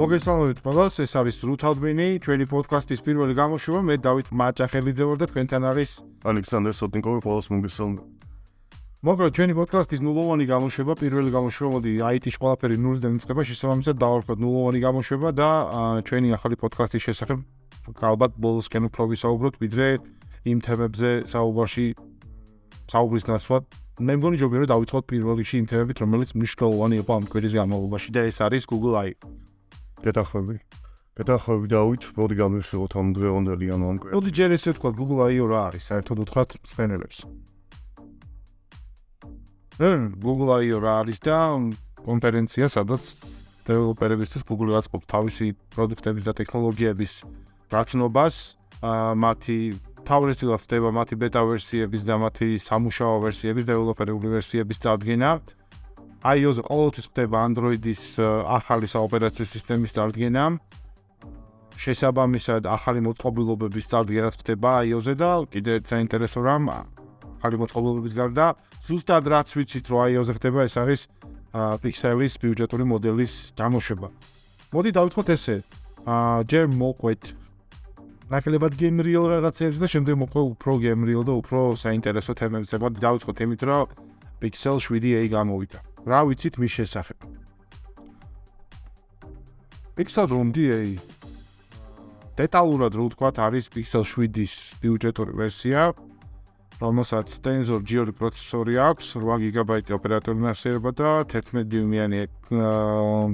მოგესალმებით ყველას, ეს არის რუთადვინი, ჩვენი პოდკასტის პირველი გამოშვება. მე დავით მაჭახელიძე ვარ და თქვენთან არის ალექსანდრე სოტნიკოვი, ყველას მოგესალმებით. მოგრა ჩვენი პოდკასტის ნულოვანი გამოშვება, პირველი გამოშვება, მოდი IT-ში ყველაფერი ნულიდან იწყება, შესაბამისად დავარქვათ ნულოვანი გამოშვება და ჩვენი ახალი პოდკასტის შესახებ ალბათ ბოლოსკენ უფრო ვისაუბროთ, ვიდრე იმ თემებზე საუბარში საუბრის გასვლა. მე მგონი ჯობია რომ დავიწყოთ პირველ რიგში იმ თემებით, რომელიც მნიშვნელოვანი იყო ამ კვირის განმავლობაში და ეს არის Google I. გეტახვები. გეტახვები დავით, მოდი გამიხილოთ ამ დღევანდელი ანუ ამ კვირას. მოდი ჯერ ესე ვთქვა, Google I-ო რა არის, საერთოდ უთხრათ სპენელებს. ნუ Google I-ო რა არის და კონფერენცია, სადაც დეველოპერებისთვის Google აწყობს თავისი პროდუქტების და ტექნოლოგიების გაცნობას, მათი თავრესილად ხდება მათი ბეტა ვერსიების და მათი სამუშაო ვერსიების დეველოპერული ვერსიების წარდგენა. iOS-ზე ყოველთვის ხდება Android-ის ახალი საოპერაციო სისტემის წარდგენა. შესაბამისად, ახალი მოწყობილობების წარდგენაც ხდება iOS-ზე და კიდე საინტერესო რამ ახალი მოწყობილობების გარდა, ზუსტად რაც ვიცით, რომ iOS-ზე ხდება, ეს არის Pixel-ის ბიუჯეტური მოდელის გამოშვება. მოდი დავითხოვთ ესე. აა ჯერ მოყვეთ ნაკლებად გემრიელ რაღაცებს და შემდეგ მოყვე უფრო გემრიელ და უფრო საინტერესო თემებს. მოდი დავითხოვთ იმით, რომ Pixel 7a გამოვიდა. რა ვიცით მის შესახებ? Pixel Room-DA დეტალურად რო ვთქვა, არის Pixel 7-ის ბიუჯეტური ვერსია, რომელსაც Tensor G2 პროცესორი აქვს, 8 GB ოპერატორული მასშტაბი და 11 დიუმიანი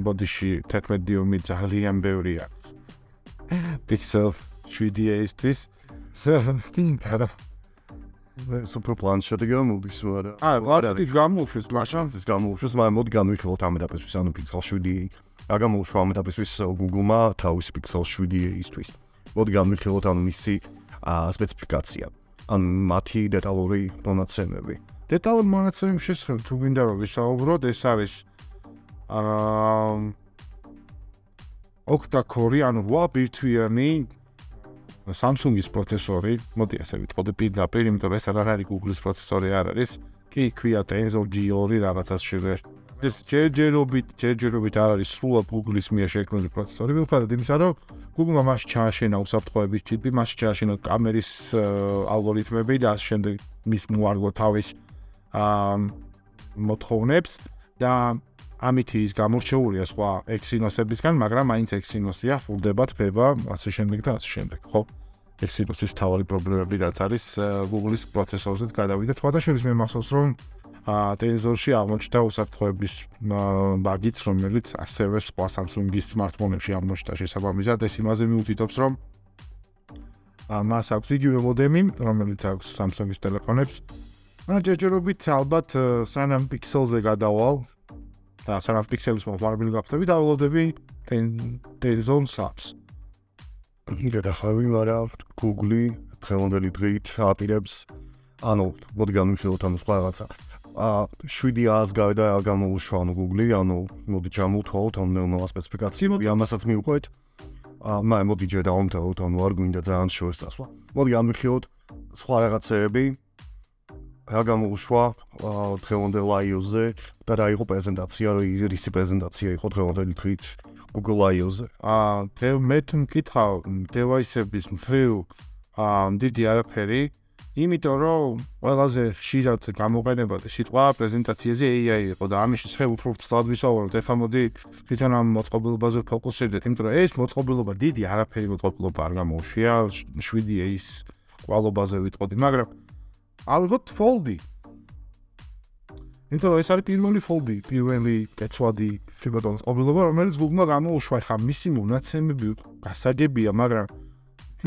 ბოდიში 11 დიუმი ძალიან ბევრია. Pixel 7a-ისთვის. სუპერ პლანშეტი გამოდის, მაგრამ აა, ვარდი გამოუშვეს, მაშინ ეს გამოუშვეს, მაგრამ მოდი განვიხილოთ ამ ეტაპისთვის, ანუ Pixel 7 რა გამოუშვა ამ ეტაპისთვის Google-მა თავისი Pixel 7-ისთვის. მოდი განვიხილოთ ანუ მისი სპეციფიკაცია. ან მათი დეტალური მონაცემები. დეტალური მონაცემების შესახებ თუ გინდა რომ ვისაუბროთ, ეს არის აა octa-core, ანუ 8 ბირთვიანი Samsung-ის პროცესორი, მოდი ასე ვიტყოდე პირდაპირ, იმიტომ ეს არ არის Google-ის პროცესორი არ არის. კი, ქვია Tensor G2 რაღაცას შევერ. ეს ჯერჯერობით, ჯერჯერობით არ არის სრულად Google-ის მიერ შექმნილი პროცესორი, მიუხედავად იმისა, რომ Google-მა მას ჩააშენა უსაფრთხოების ჩიპი, მას ჩააშენა კამერის ალგორითმები და ამ შემდეგ მის მოარგო თავის აა მოთხოვნებს და ამით ის გამორჩეულია სხვა Exynos-ებისგან, მაგრამ მაინც Exynos-ია, ფულდება თბება, ასე შემდეგ და ასე შემდეგ, ხო? Exynos-ის თავი პრობლემები რაც არის Google-ის პროცესორზე გადავიდა. შეიძლება მე მახსოვს, რომ Tensor-ში აღმოჩნდა უსაფრთხოების ბაგიც, რომელიც ასევე სხვა Samsung-ის smartphone-ებში აღმოჩნდა შესაბამისად, ეს იმაზე მიუთითებს, რომ მას აქვს იგივე მოდემი, რომელიც აქვს Samsung-ის ტელეფონებს. აა ჯერჯერობით ალბათ სანამ Pixel-ზე გადავალ, და სანამ პიქსელის მომხმარებელი გახდები და ველოდები Tenzon Subs. იგივე და ხავი, მაგრამ Google ხელონდელი დღით აპირებს ანუ მოდი გამიხილოთ ამ სხვა რაღაცა. ა 700-ს გავიდა გამოუშვა ანუ Google, ანუ მოდი ჩამოვთვალოთ ამ ნეონოა სპეციფიკაცია, მოდი ამასაც მივყვეთ. ა მე მოდი დავამთავროთ, ანუ არ გვინდა ძალიან შევესწასვა. მოდი გამიხილოთ სხვა რაღაცეები, რა გამოუშვა დღევანდელ iOS-ზე და რა იყო პრეზენტაცია, რო ისი პრეზენტაცია იყო დღევანდელი დღით Google iOS-ზე. აა, მე მე თუ მკითხავ device-ების მხრივ აა დიდი არაფერი, იმიტომ რომ ყველაზე ხშირად გამოყენებადი სიტყვა პრეზენტაციაზე AI იყო და ამის შესახებ უფრო ცოტა ვისაუბროთ. ეხლა მოდი თვითონ ამ მოწყობილობაზე ფოკუსირდეთ, იმიტომ რომ ეს მოწყობილობა დიდი არაფერი მოწყობილობა არ გამოუშვია 7A-ის კვალობაზე ვიტყოდი, მაგრამ ალბათ foldi. იმიტომ რომ ეს არის პირველი foldi, პირველი კეთვადი ფიბოტონის ყოფილობა, რომელიც Google-მა გამოუშვა, ხა მისი მონაცემები გასაგებია, მაგრამ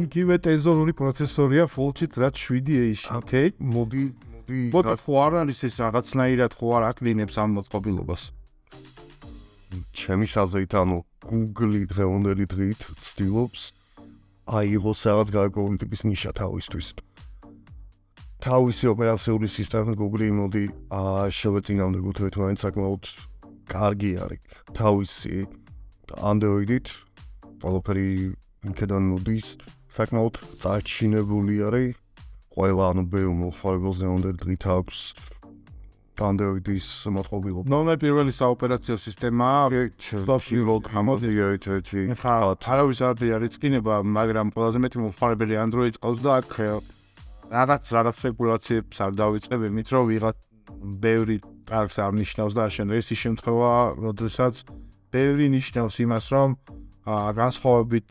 იგივე ტენზორული პროცესორია Full-ით რაც 7A-ში. ოკეი, მოდი, მოდი. მოდი, ხო არ არის ეს რაღაცნაირად ხო არ აკლინებს ამ მოწყობილობას. ჩემი საზრით, ანუ Google-ი დღევანდელი დღით ცდილობს აიღოს რაღაც გარკვეული ტიპის ნიშა თავისთვის. თავისი ოპერაციული სისტემა Google მოდი აა შევეწინამდე გუთხრით მაინც საკმაოდ კარგი არის თავისი Android-ით ყველაფერი იქიდან მოდის საკმაოდ წარჩინებული არის ყველა ანუ ბევრ მოხარებელს გონდა დღით აქვს Android-ის მოწყობილობა. ნომერ პირველი საოპერაციო სისტემაა ჩელსი გამოდი ერთ-ერთი. ხა თავის არდი არის წინება, მაგრამ ყველაზე მეტი მომხმარებელი Android ყავს და აქ რაღაც რაღაც სპეკულაციებს არ დავიწყებ იმით, რომ ვიღაც ბევრი კარგს არ ნიშნავს და შენ ეს ის შემთხვევა, როდესაც ბევრი ნიშნავს იმას, რომ განსხვავებით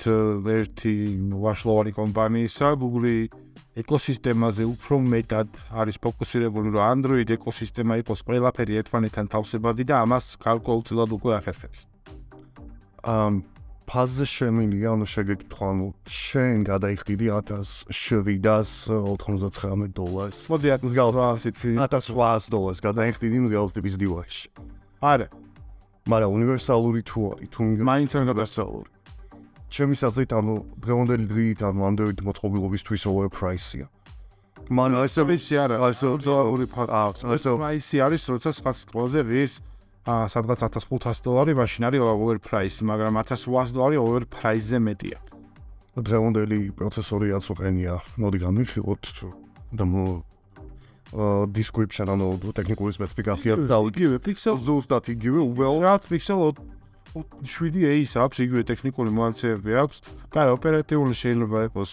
ერთი ვაშლოვანი კომპანიისა, Google ეკოსისტემაზე უფრო მეტად არის ფოკუსირებული, რომ Android ეკოსისტემა იყოს ყველაფერი ერთმანეთთან თავსებადი და ამას გარკვეულწილად უკვე ახერხებს. ამ ფაზზე შემილია, ანუ შეგეკითხა, ანუ შენ გადაიხდიდი 1799 დოლარს. მოდი აქ მსგავს 1800 დოლარს გადაიხდიდი მსგავს ტიპის device. არა, მაგრამ უნივერსალური თუ არის, თუ მაინც არ გადას უნივერსალური. ჩემი საზრით, ანუ დღევანდელი დღით ანუ Android მოწყობილობისთვის over price-ია. მაგრამ ესე ვიცი არა, ასე ორი ფაქტი, ასე პრაისი არის, როცა სხვა სიტყვაზე აა სადღაც 1500 დოლარი, მაშინ არის over price, მაგრამ 1800 დოლარი over price-ზე მეტია. დღევანდელი პროცესორი რაც უყენია, მოდი გამიხილოთ და მო აა description ანუ ტექნიკური სპეციფიკაცია და იგივე pixel ზუსტად იგივე უბრალოდ რა pixel 7A-ის აქვს იგივე ტექნიკური მოაცემები აქვს. კაი, ოპერატიული შეიძლება იყოს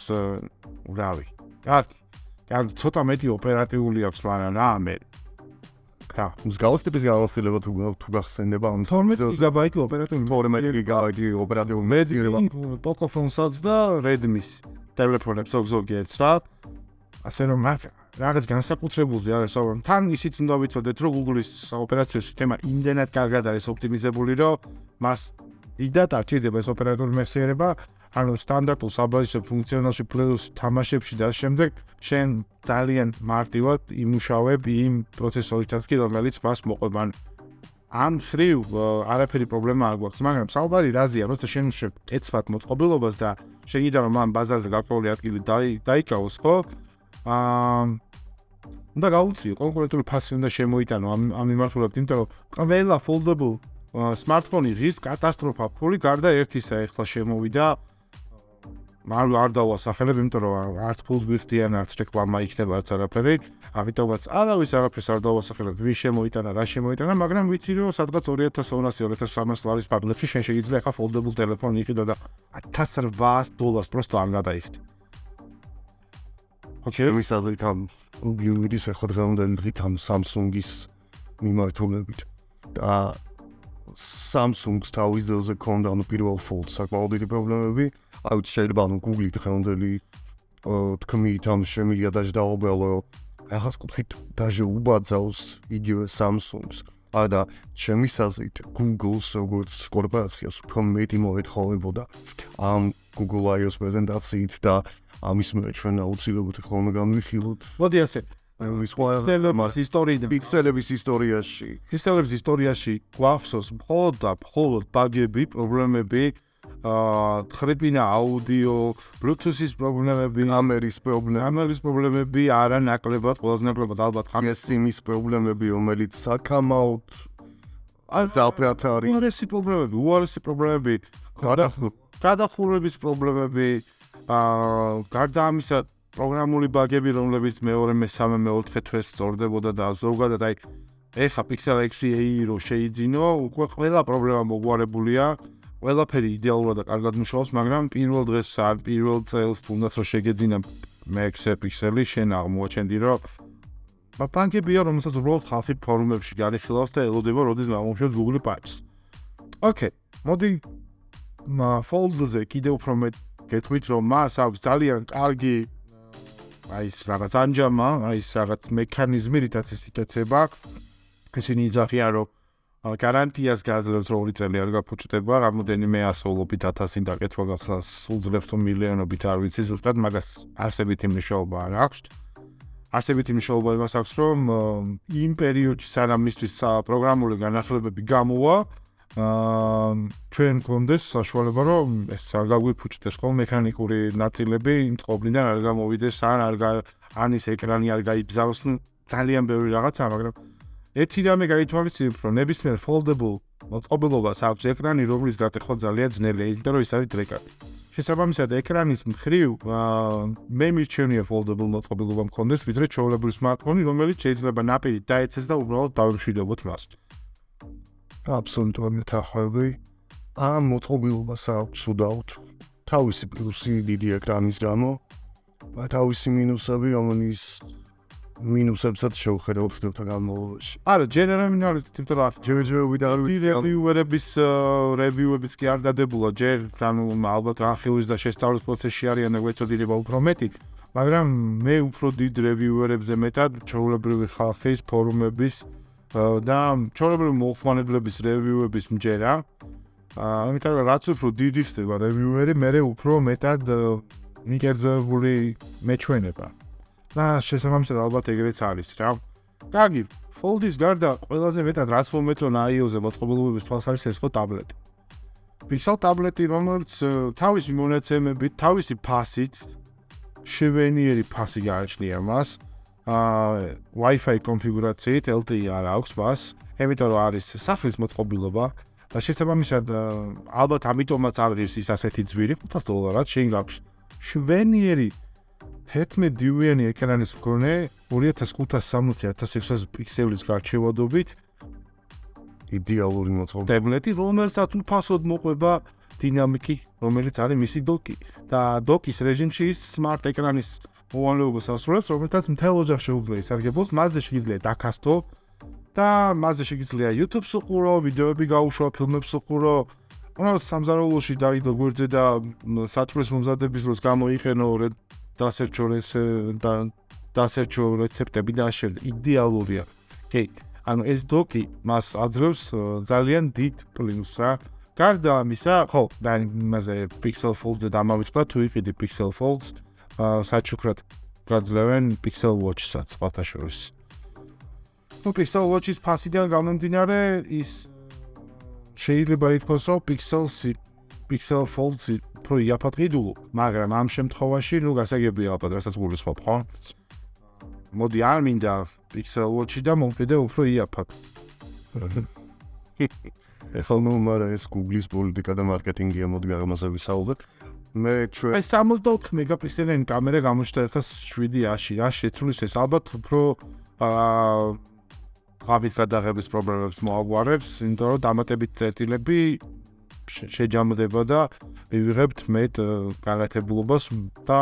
რავი. კარგი. კარგი, ცოტა მეტი ოპერატიული აქვს, მაგრამ რა მე რა, მსგავს ტიპის გამოცდილება თუ თუ გახსენდება, ანუ 12 გიგაბაიტი ოპერატიული 12 გიგაბაიტი ოპერატიული მეძიება Pocophone-ს აქვს და Redmi-ს ტელეფონებს აქვს ზოგიერთ რა. ასე რომ რაღაც განსაკუთრებულზე არის რომ თან ისიც უნდა ვიცოდეთ რომ Google-ის ოპერაციო სისტემა იმდენად კარგად არის ოპტიმიზებული რომ მას დიდად არ ჭირდება ეს ოპერატორული მეხსიერება ანუ სტანდარტულ საბაზისო ფუნქციონალში პლუს თამაშებში და შემდეგ შენ ძალიან მარტივად იმუშავებ იმ პროცესორითაც კი რომელიც მას მოყვება ამ ხრივ არაფერი პრობლემა არ გვაქვს მაგრამ საუბარი რაზეა როცა შენ უშვებ ეცფათ მოწყობილობას და შეგიდა რომ ამ ბაზარზე გარკვეული ადგილი დაიკავოს ხო? აა უნდა გაუწიო კონკრეტული ფასი უნდა შემოიტანო ამ ამ მიმართულებით იმიტომ რომ ყველა foldable smartphone-ი ღირს კატასტროფა ფული გარდა ერთისა ეხლა შემოვიდა არ არ დავასახელებ იმიტომ რომ არც ფულს გვიხდიან არც რეკლამა იქნება არც არაფერი. ამიტომაც არავის არაფერს არ დავასახელებ. ვის შემოიტანა რა შემოიტანა მაგრამ ვიცი რომ სადღაც 2200 2300 ლარის ფარგლებში შენ შეიძლება ახლა foldable ტელეფონი იყიდო და 1800 დოლარს პროსტო არ გადაიხდი ოკეი მისაძრით ამ გიურის ახლა დღევანდელი დღით ამ Samsung-ის მიმართულებით. და Samsung-ს თავის დელზე ქონდა ანუ პირველ fold საკმაოდ დიდი პრობლემები. აი შეიძლება ანუ Google-ი დღევანდელი თქმით ანუ შემილია დაждაობელო. ახას კუთხით დაჟე უბაძავს იგივე Samsung-ს. აი და ჩემი საზრით Google-ს როგორც კორპორაციას უფრო მეტი მოეთხოვებოდა ამ Google I/O-s პრეზენტაციით და ამის მე ჩვენ აუცილებლად ხოლმე განვიხილოთ. მოდი ასე, ის ყველა ისტორიიდან პიქსელების ისტორიაში პიქსელების ისტორიაში გვახსოვს მხოლოდ და მხოლოდ ბაგები, პრობლემები, ხრიპინა აუდიო, Bluetooth-ის პრობლემები, ამერის პრობლემები, ამერის პრობლემები არა ნაკლებად, ყველაზე ნაკლებად ალბათ ხამესიმის პრობლემები, რომელიც საკამაოდ ზაფრათ არის. უარესი პრობლემები, უარესი პრობლემები, გადახურების პრობლემები, აა გარდა ამისა პროგრამული ბაგები, რომლებიც მეორე, მესამე, მეოთხე თვეს სწორდებოდა და ზოგადად აი ეხა Pixel 6a რო შეიძინო, უკვე ყველა პრობლემა მოგვარებულია. ყველაფერი იდეალურად და კარგად მუშაობს, მაგრამ პირველ დღეს არ პირველ წელს თუნდაც რომ შეგეძინა Max Pixel-ი, შენ აღმოჩენდი, რომ ბანკებია, რომელსაც უბრალოდ ხალხი ფორუმებში განიხილავს და ელოდება, როდის გამომშვებს Google Patch-ს. Okay, მოდი მა Fold-ზე კიდევ უფრო მე გეტყვით, რომ მას აქვს ძალიან კარგი აი ეს რაღაც ანჯამა, აი ეს რაღაც მექანიზმი, რითაც ის იკეთება. ისინი იძახიან, რომ გარანტიას გაძლევს, რომ ორი წელი არ გაფუჭდება, რამოდენიმე ასოლობით 1000-ին დაკეთვა გახსნას უძლებს თუ მილიონობით არ ვიცი ზუსტად, მაგას არსებითი მნიშვნელობა არ აქვს. არსებითი მნიშვნელობა იმას აქვს, რომ იმ პერიოდში სანამ მისთვის პროგრამული განახლებები გამოვა, აა ჩვენ გქონდეს საშუალება რომ ეს არ გაგვიფუჭდეს ხოლმე მექანიკური ნაწილები იმ წყობლიდან არ გამოვიდეს ან არ ან ის ეკრანი არ გაიბზავს ძალიან ბევრი რაღაცა მაგრამ ერთი რამე გაითვალისწინებ, რომ ნებისმიერ foldable მოწყობილობას აქვს ეკრანი, რომლის გატეხვა ძალიან ძნელია, იმიტომ რომ ის არის დრეკატი. შესაბამისად, ეკრანის მხრივ მე მირჩენია foldable მოწყობილობა მქონდეს, ვიდრე ჩვეულებრივი smartphone, რომელიც შეიძლება ნაპირით დაეცეს და უბრალოდ დავიმშვიდობოთ მას. აბსოლუტურად მეთახვები. ამ მოწყობილობას აქვს უდაოდ თავისი პლუსი დიდი ეკრანის გამო, თავისი მინუსები, რომელიც მინუსებსაც შევხედავთ ფილტრთან განმავლობაში. არა, ჯენერალურად თვითონ რა ჯერჯერობით არ ვიცი. რევიუერების რევიუების კი არ დადებულა ჯერ, ანუ ალბათ რა ხილის და შესწავლის პროცესში არიან ეცოდინება უფრო მეტი, მაგრამ მე უფრო დიდ რევიუერებზე მეტად ჩაულებრივი ხალხის ფორუმების და ჩაულებრივი მოხმარებლების რევიუების მჯერა. აა, ამიტომ რაც უფრო დიდი ხდება რევიუერი, მე უფრო მეტად მიგერძებული მეჩვენება. და შესაბამისად ალბათ ეგრეც არის რა. კარგი, Fold-ის გარდა ყველაზე მეტად რაც მომეთ რომ iOS-ზე მოწყობილობების თვალსაჩინო ეს ხო ტაბლეტი. Pixel ტაბლეტი რომელიც თავისი მონაცემებით, თავისი ფასით შვენიერი ფასი გააჩნია მას. აა Wi-Fi კონფიგურაციით LTE არ აქვს მას. იმიტომ რომ არის სახლის მოწყობილობა და შესაბამისად ალბათ ამიტომაც არის ის ასეთი ძვირი 500 დოლარად გაქვს შვენიერი 11 დიუიანი ეკრანის მქონე 2560-1600 პიქსელის გარჩევადობით იდეალური მოწყობილება. ტაბლეტი, რომელსაც უფასოდ მოყვება დინამიკი, რომელიც არის მისი დოკი და დოკის რეჟიმში ის smart ეკრანის მოვალეობას ასრულებს, რომელთაც მთელ ოჯახს შეუძლია ისარგებლოს, მასზე შეიძლება დაკასტო და მასზე შეიძლება YouTube-ს უყურო, ვიდეოები გაუშვა, ფილმებს უყურო. ანუ სამზარეულოში დაიდო გვერდზე და სათბურის მომზადების დროს გამოიყენო დასერჩო და დასერჩო რეცეპტები და ასე იდეალურია. კი, ანუ ეს დოკი მას აძლევს ძალიან დიდ პლუსს რა. გარდა ამისა, ხო, და იმაზე Pixel Fold-ზე დამავიწყდა თუ იყიდი Pixel Folds, საჩუქრად გაძლევენ Pixel Watch-საც ფათაშორის. ну Pixel Watch-ის ფასიდან გამომდინარე ის შეიძლება ითქვას, რომ Pixel-ს Pixel Fold-ს უფრო იაფად ყიდულო, მაგრამ ამ შემთხვევაში, ну, გასაგებია ალბათ, რასაც გულისხმობ, ხო? მოდი არ მინდა Pixel Watch-ი და მომყიდე უფრო იაფად. ეხლა ნუ მაგრამ ეს Google-ის პოლიტიკა და მარკეტინგია მოდი გამაზე ვისაუბროთ. მე ჩვენ აი 64 მეგაპიქსელიანი კამერა გამოჩნდა ეხლა 7-აში, რა შეცვლის ეს ალბათ უფრო აა ღამით გადაღების პრობლემებს მოაგვარებს, იმიტომ რომ დამატებით წერტილები შეჯამდება და მივიღებთ მეტ განათებულობას და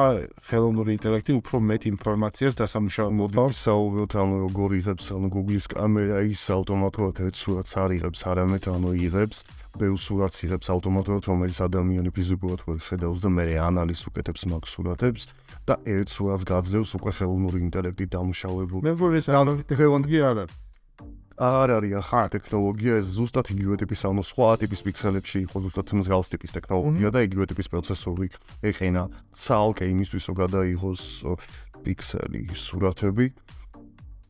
ხელოვნური ინტელექტი უფრო მეტ ინფორმაციას დასამუშავებლად საუბრობთ ანუ როგორ იღებს ანუ Google-ის კამერა ის ავტომატურად ერთ სურათს არიღებს არამედ ანუ იღებს ბევრ სურათს იღებს ავტომატურად რომელიც ადამიანი ფიზიკურად ვერ ხედავს და მე ანალიზს უკეთებს მაგ სურათებს და ერთ სურათს გაძლევს უკვე ხელოვნური ინტელექტი დამუშავებული მე ვფიქრობ ეს ანუ ტექნოლოგია არ არის არ არის ახლა ტექნოლოგია ეს ზუსტად იგივე ტიპის ანუ სხვა ტიპის პიქსელებში იყო ზუსტად მსგავს ტიპის ტექნოლოგია და იგივე ტიპის პროცესორი. ეხენა ცალკე იმისთვის რომ გადაიღოს პიქსელი სურათები.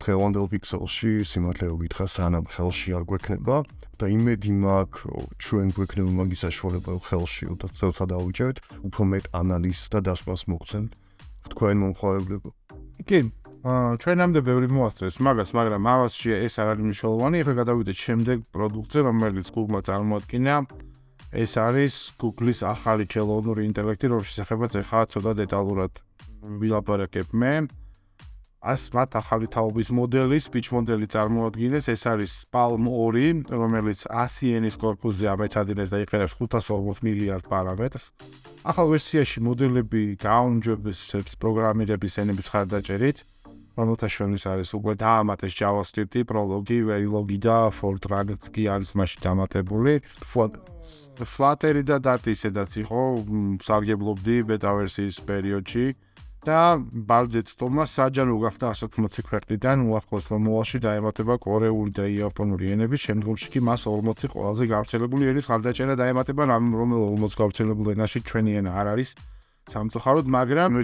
დღევანდელ პიქსელში სიმართლე ვიკითხა სანამ ხელში არ გვექნება და იმედი მაქვს ჩვენ გვექნება მაგის საშუალება ხელში და ცოტა დავიჭერთ უფრო მეტ ანალიზს და დასვას მოგცემთ თქვენ მომხმარებლებო კი აა ჩვენამდე ბევრი მოასწრეს მაგას, მაგრამ ამასში ეს არ არის მნიშვნელოვანი. ახლა გადავიდეთ შემდეგ პროდუქტზე, რომელიც Google-მა წარმოადგინა. ეს არის Google-ის ახალი ჩელონური ინტელექტი, რომლის შესახებაც ახლა ცოტა დეტალურად ვილაპარაკებ მე. ას მათ ახალი თაობის მოდელი, speech მოდელი წარმოადგენს. ეს არის Palm 2, რომელიც 100 ენის корпуზე ამეთადინებს და იყენებს 540 მილიარд პარამეტრს. ახალ ვერსიაში მოდელები გააუმჯობესებს პროგრამირების ენების ხარდაჭერით. შორის არის უკვე დაამატეს JavaScript-ი, Prolog-ი, Verilog-ი და Fortran-იც კი არის მასში დამატებული. Flutter-ი და Dart ისედაც იყო სარგებლობდი beta ვერსიის პერიოდში და ბალძეთ თომა საჯარო გახდა 180 ქვეყნიდან უახლოს მომავალში დაემატება კორეული და იაპონური ენები, შემდგომში კი მას 40 ყველაზე გავრცელებული ენის ხარდაჭერა დაემატება, რომელ 40 გავრცელებული ენაში ჩვენი ენა არ არის. სამწუხაროდ, მაგრამ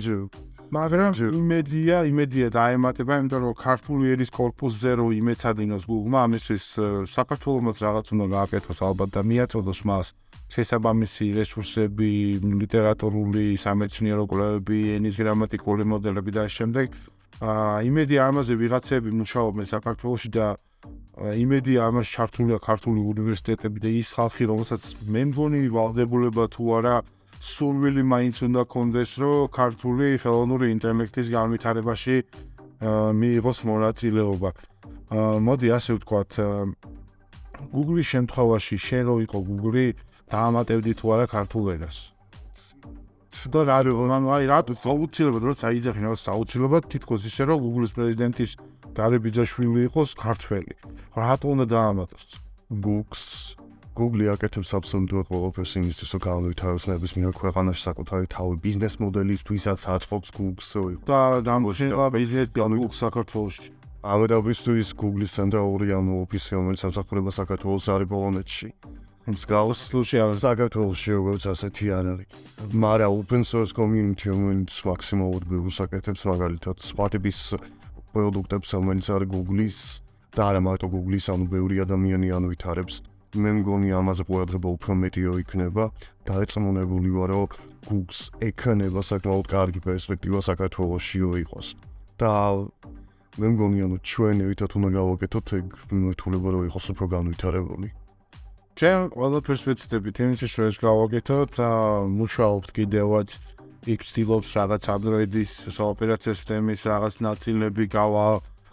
მაგრამ იმედია, იმედია დაემატება, იმიტომ რომ ქართული ერის корпуსზე რო იმეცადინოს გულმა ამისთვის საქართველოს რაღაც უნდა გააკეთოს ალბათ და მიაწოდოს მას შესაბამისი რესურსები, ლიტერატურული, სამეცნიერო კვლევები, ენის გრამატიკული მოდელები და ამ შემდეგ. აა იმედია ამაზე ვიღაცები მუშაობენ საქართველოში და იმედია ამას ჩართულია ქართული უნივერსიტეტები და ის ხალხი, რომელსაც მე მგონი ვალდებულება თუ არა აა სურვილი მაინც უნდა კონდეს, რომ ქართული ხელოვნური ინტელექტის განვითარებაში მიიღოს მონაწილეობა. მოდი ასე ვთქვათ, Google-ის შემთხვევაში შენ რო იყო Google-ი დაამატებდი თუ არა ქართულ ენას. და რა ანუ აი რა საუცილებლად როცა აიძახი რა საუცილებლად თითქოს ისე რომ Google-ის პრეზიდენტის გარებიძაშვილი იყოს ქართველი. რატო უნდა დაამატოს? Google-ს Google აკეთებს აბსოლუტურად ყველაფერს იმისთვის, რომ განვითაროს ნებისმიერ ქვეყანაში საკუთარი თავი ბიზნეს მოდელისთვისაც აწყობს Google-ს. და დამოშინა ბიზნესი Google საქართველოში. ამერაბისთვის Google-ის ცენტრალური ანუ ოფისი, რომელიც ამსახურება საქართველოს არის პოლონეთში. მსგავს სლუში არ საქართველოში როგორც ასეთი არ არის. მაგრამ open source community რომელიც მაქსიმალურად ბევრს აკეთებს მაგალითად სხვა ტიპის პროდუქტებს, რომელიც არის Google-ის და არა მარტო Google-ის, ანუ ბევრი ადამიანი ანვითარებს. მე მგონი ამაზე ყურადღება უფრო მეტიო იქნება და ეწმუნებული ვარ, რომ Google-ს ეკნება საკმაოდ კარგი პერსპექტივა საქართველოსიო იყოს. და მე მგონი ანუ ჩვენ ერთად უნდა გავაკეთოთ ეგ მიმართულება რომ იყოს უფრო განვითარებული. ჩვენ ყველაფერს ვეცდებით იმისთვის რომ ეს გავაკეთოთ, მუშაობთ კიდევაც იქ ცდილობს რაღაც Android-ის ოპერაციო სისტემის რაღაც ნაწილები გავა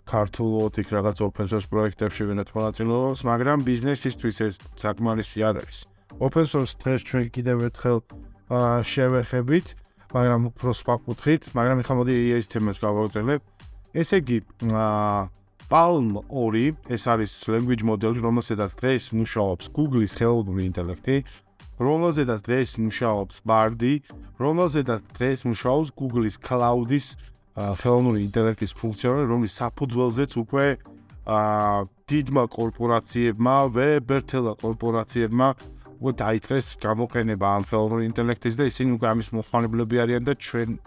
ქართულოთ იქ რაღაც open source პროექტებში ვინათ მონაწილეობს, მაგრამ ბიზნესისთვის ეს საკმარისი არ არის. open source დღეს ჩვენ კიდევ ერთხელ შევეხებით, მაგრამ უფრო სხვა კუთხით, მაგრამ ხა მოდი ეს თემას გავაგზავნებ. ესე იგი, Palm 2 ეს არის language model, რომელსაც დღეს მუშაობს Google-ის ხელოვნური ინტელექტი. რომელზედაც დღეს მუშაობს Bard-ი, რომელზედაც დღეს მუშაობს Google-ის Cloud-ის ხელოვნური ინტელექტის ფუნქციონალი, რომლის საფუძველზეც უკვე აა დიდმა კორპორაციებმა, ვებერთელა კორპორაციებმა უკვე დაიწყეს გამოყენება ამ ხელოვნური ინტელექტის და ისინი უკვე ამის მოხმარებლები არიან და ჩვენ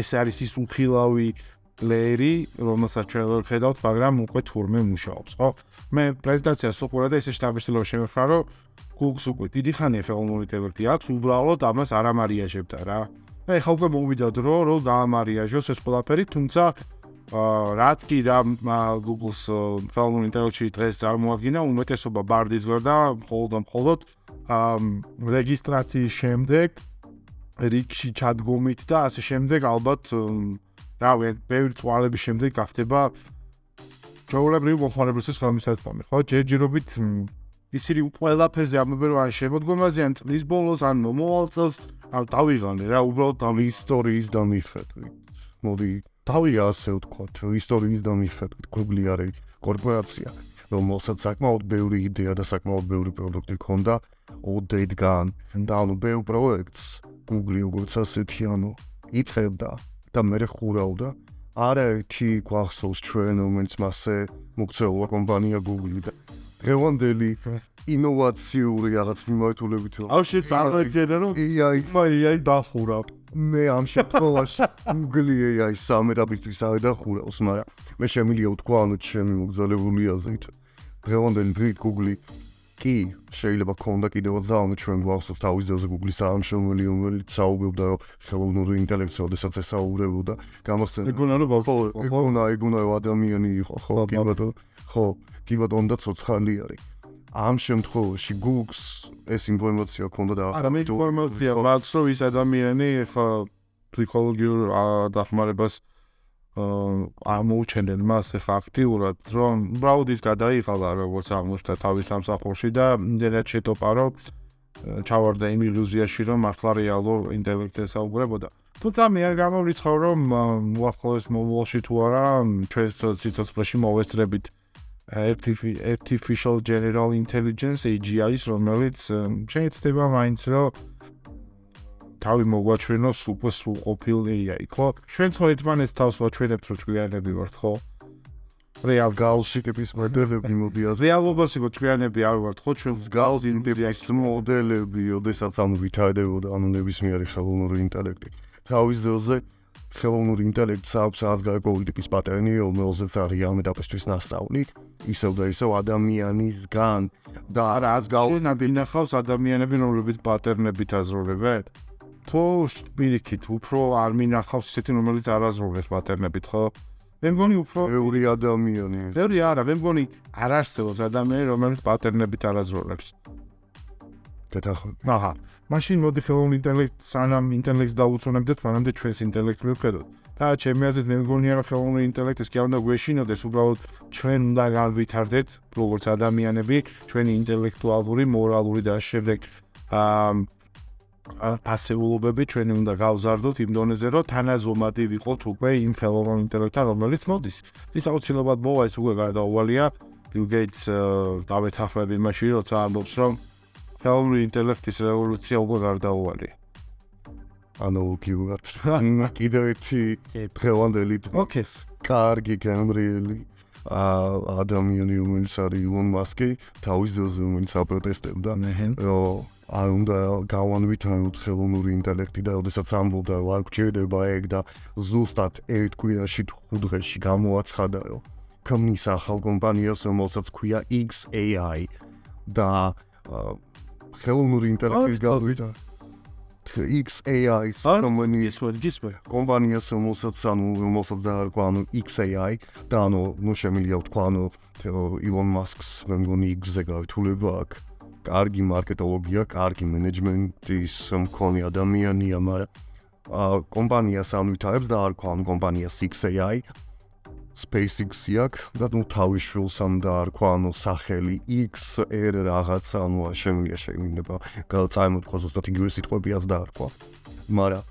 ეს არის ის უხილავი პლეერი, რომელსაც ჩვენ ვერ ხედავთ, მაგრამ უკვე თურმე მუშაობს, ხო? მე პრეზენტაციას უყურე და ესე შტაბისილო შემეხრა, რომ Google-ს უკვე დიდი ხანია ხელოვნური ინტელექტი აქვს, უბრალოდ ამას არ ამარიაჟებდა რა. აი ხა უკვე მოვიდა დრო, რომ დაამარიაჟოს ეს ყველაფერი, თუმცა რაც კი რა Google-ს ხელოვნური ინტელექტი დღეს წარმოადგენა, უმეტესობა Bard-ის ვერ და მხოლოდ მხოლოდ რეგისტრაციის შემდეგ რიგში ჩადგომით და ასე შემდეგ ალბათ რა ვიცი, ბევრი წვალების შემდეგ გახდება ჩაულებრივი მოხმარებელების ხელმისაწვდომი, ხო? ჯერჯერობით ისინი ყველაფერზე ამბობენ რომ ან შემოდგომაზე ან წლის ბოლოს ან მომავალ წელს ან დავიღალე რა უბრალოდ ამ ისტორიის დამიხედვით მოდი დავიღა ასე ვთქვათ ისტორიის დამიხედვით Google არის კორპორაცია რომელსაც საკმაოდ ბევრი იდეა და საკმაოდ ბევრი პროდუქტი ჰქონდა. ოდედგან და ანუ ბევრ პროექტს Google როგორც ასეთი ანუ იწევდა და მე ხურავდა. არაერთი გვახსოვს ჩვენ რომელიც მასე მოგწეულა კომპანია Google და დღევანდელი ინოვაციური რაღაც მიმართულებით აუ შეიძლება წარმოიდგინე რომ AI AI დახურა. მე ამ შემთხვევაში Google AI სამერაბისთვის არ დახურავს მაგრამ მე შემიძლია ვთქვა ანუ ჩემი მოგზაურებული აზრით დღევანდელი დღით Google კი შეიძლება ქონდა კიდევაც და ანუ ჩვენ გვახსოვს თავის ძეზე Google-ის ამშრომელი რომელიც საუბრობდა ხელოვნური ინტელექტი ოდესაც ესაუბრებოდა გამახსენდა ეგონა რომ ხო ეგონა ეგონა ადამიანი იყო ხო კი ბატონო ხო კი ბატონო და ცოცხალი არის. ამ შემთხვევაში Google-ს ეს ინფორმაცია ქონდა და არა მე ინფორმაცია მაქვს რომ ის ადამიანი ხა ფსიქოლოგიურ დახმარებას აა მოუჩენენ მას ფაქტიურად რომ ბრაუდის გადაიღალა როგორც აღმოჩნდა თავის სამსახურში და იმდენად შეტოპა რომ ჩავარდა იმ ილუზიაში რომ მართლა რეალურ ინტელექტს საუბრებოდა. თუმცა მე არ გამოვრიცხავ რომ უახლოეს მომავალში თუ არა ჩვენ სიცოცხლეში მოვესწრებით artificial general intelligence AGI-ს, რომელიც შეიძლება მაინც რომ თავი მოგვაჩვენოს უკვე სრულყოფილ AI, ხო? ჩვენ ხო ერთმანეთს თავს ვაჩვენებთ, რომ ჭკვიანები ვართ, ხო? რეალ გაუსი ტიპის მოდელები მოდიას. რეალობაში ხო ჭკვიანები არ ვართ, ხო? ჩვენ გაუსი ტიპის მოდელები, ოდესაც ანუ ვითარდებოდა ანუ ნებისმიერი ხელოვნური ინტელექტი. თავის ძროზე ხელოვნური ინტელექტს აქვს გარკვეული ტიპის პატერნი, რომელზეც არის ამ ეტაპისთვის მასწავლი, ისევ და ისევ ადამიანისგან და რაც გავუნადი ნახავს ადამიანები, რომლებიც პატერნებით აზროვებენ. თუ პირიქით უფრო არ მინახავს ისეთი, რომელიც არ აზროვებს პატერნებით, ხო? მე მგონი უფრო ბევრი ადამიანი ბევრი არა, მე მგონი არ არსებობს ადამიანი, რომელიც პატერნებით არაზრუნებს. გეთახმები. აჰა. მაშინ მოდი ხელოვნურ ინტელექტს, სანამ ინტელექტს დაუწუნებდეთ, მანამდე ჩვენს ინტელექტს მივხედოთ. და ჩემი აზრით მე მგონია რომ ხელოვნურ ინტელექტს კი არ უნდა გვეშინოდეს, უბრალოდ ჩვენ უნდა განვითარდეთ როგორც ადამიანები, ჩვენი ინტელექტუალური, მორალური და შემდეგ აა პასიულობები ჩვენი უნდა გავზარდოთ იმ დონეზე, რომ თანაზომადი ვიყოთ უკვე იმ ხელოვნურ ინტელექტთან, რომელიც მოდის. ის აუცილებლად მოვა ეს უკვე გარდაუვალია. Bill Gates დავეთანხმები მაშინ, როცა ამბობს, რომ ხელოვნური ინტელექტის რევოლუცია უკვე გარდაუვალია. ანუ გიურად. კიდევ ერთი დღევანდელი ოკეს. კარგი გემრიელი ა ადამიანი რომელიც არის ილონ მასკი თავის ძილზე რომელიც აპროტესტებდა რომ არ უნდა გავანვითაროთ ხელოვნური ინტელექტი და ოდესაც ამბობდა რომ არ გჭირდება ეგ და ზუსტად ერთ კვირაში ხუთ დღეში გამოაცხადა რომ ქმნის ახალ კომპანიას რომელსაც ქვია XAI და ხელოვნური ინტელექტის გავიდა XAI-ს კომპანიის ვადგის კომპანიას რომელსაც ანუ რომელსაც დაარქვა ანუ XAI და ანუ ნუ შემიძლია ვთქვა ანუ ილონ მასკს მე მგონი X-ზე გავითულება აქვს კარგი მარკეტოლოგია, კარგი მენეჯმენტის მქონე ადამიანია, მაგრამ ა კომპანიას ამვითარებს და არქვა ამ კომპანიას XAI SpaceX-ი აქვს და ნუ თავის შულს ამ და არქვა ანუ სახელი XR რაღაცა ანუ შემიძლია შეიძლება გადაწარმოთქვა ზუსტად იგივე სიტყვებიაც და არქვა მაგრამ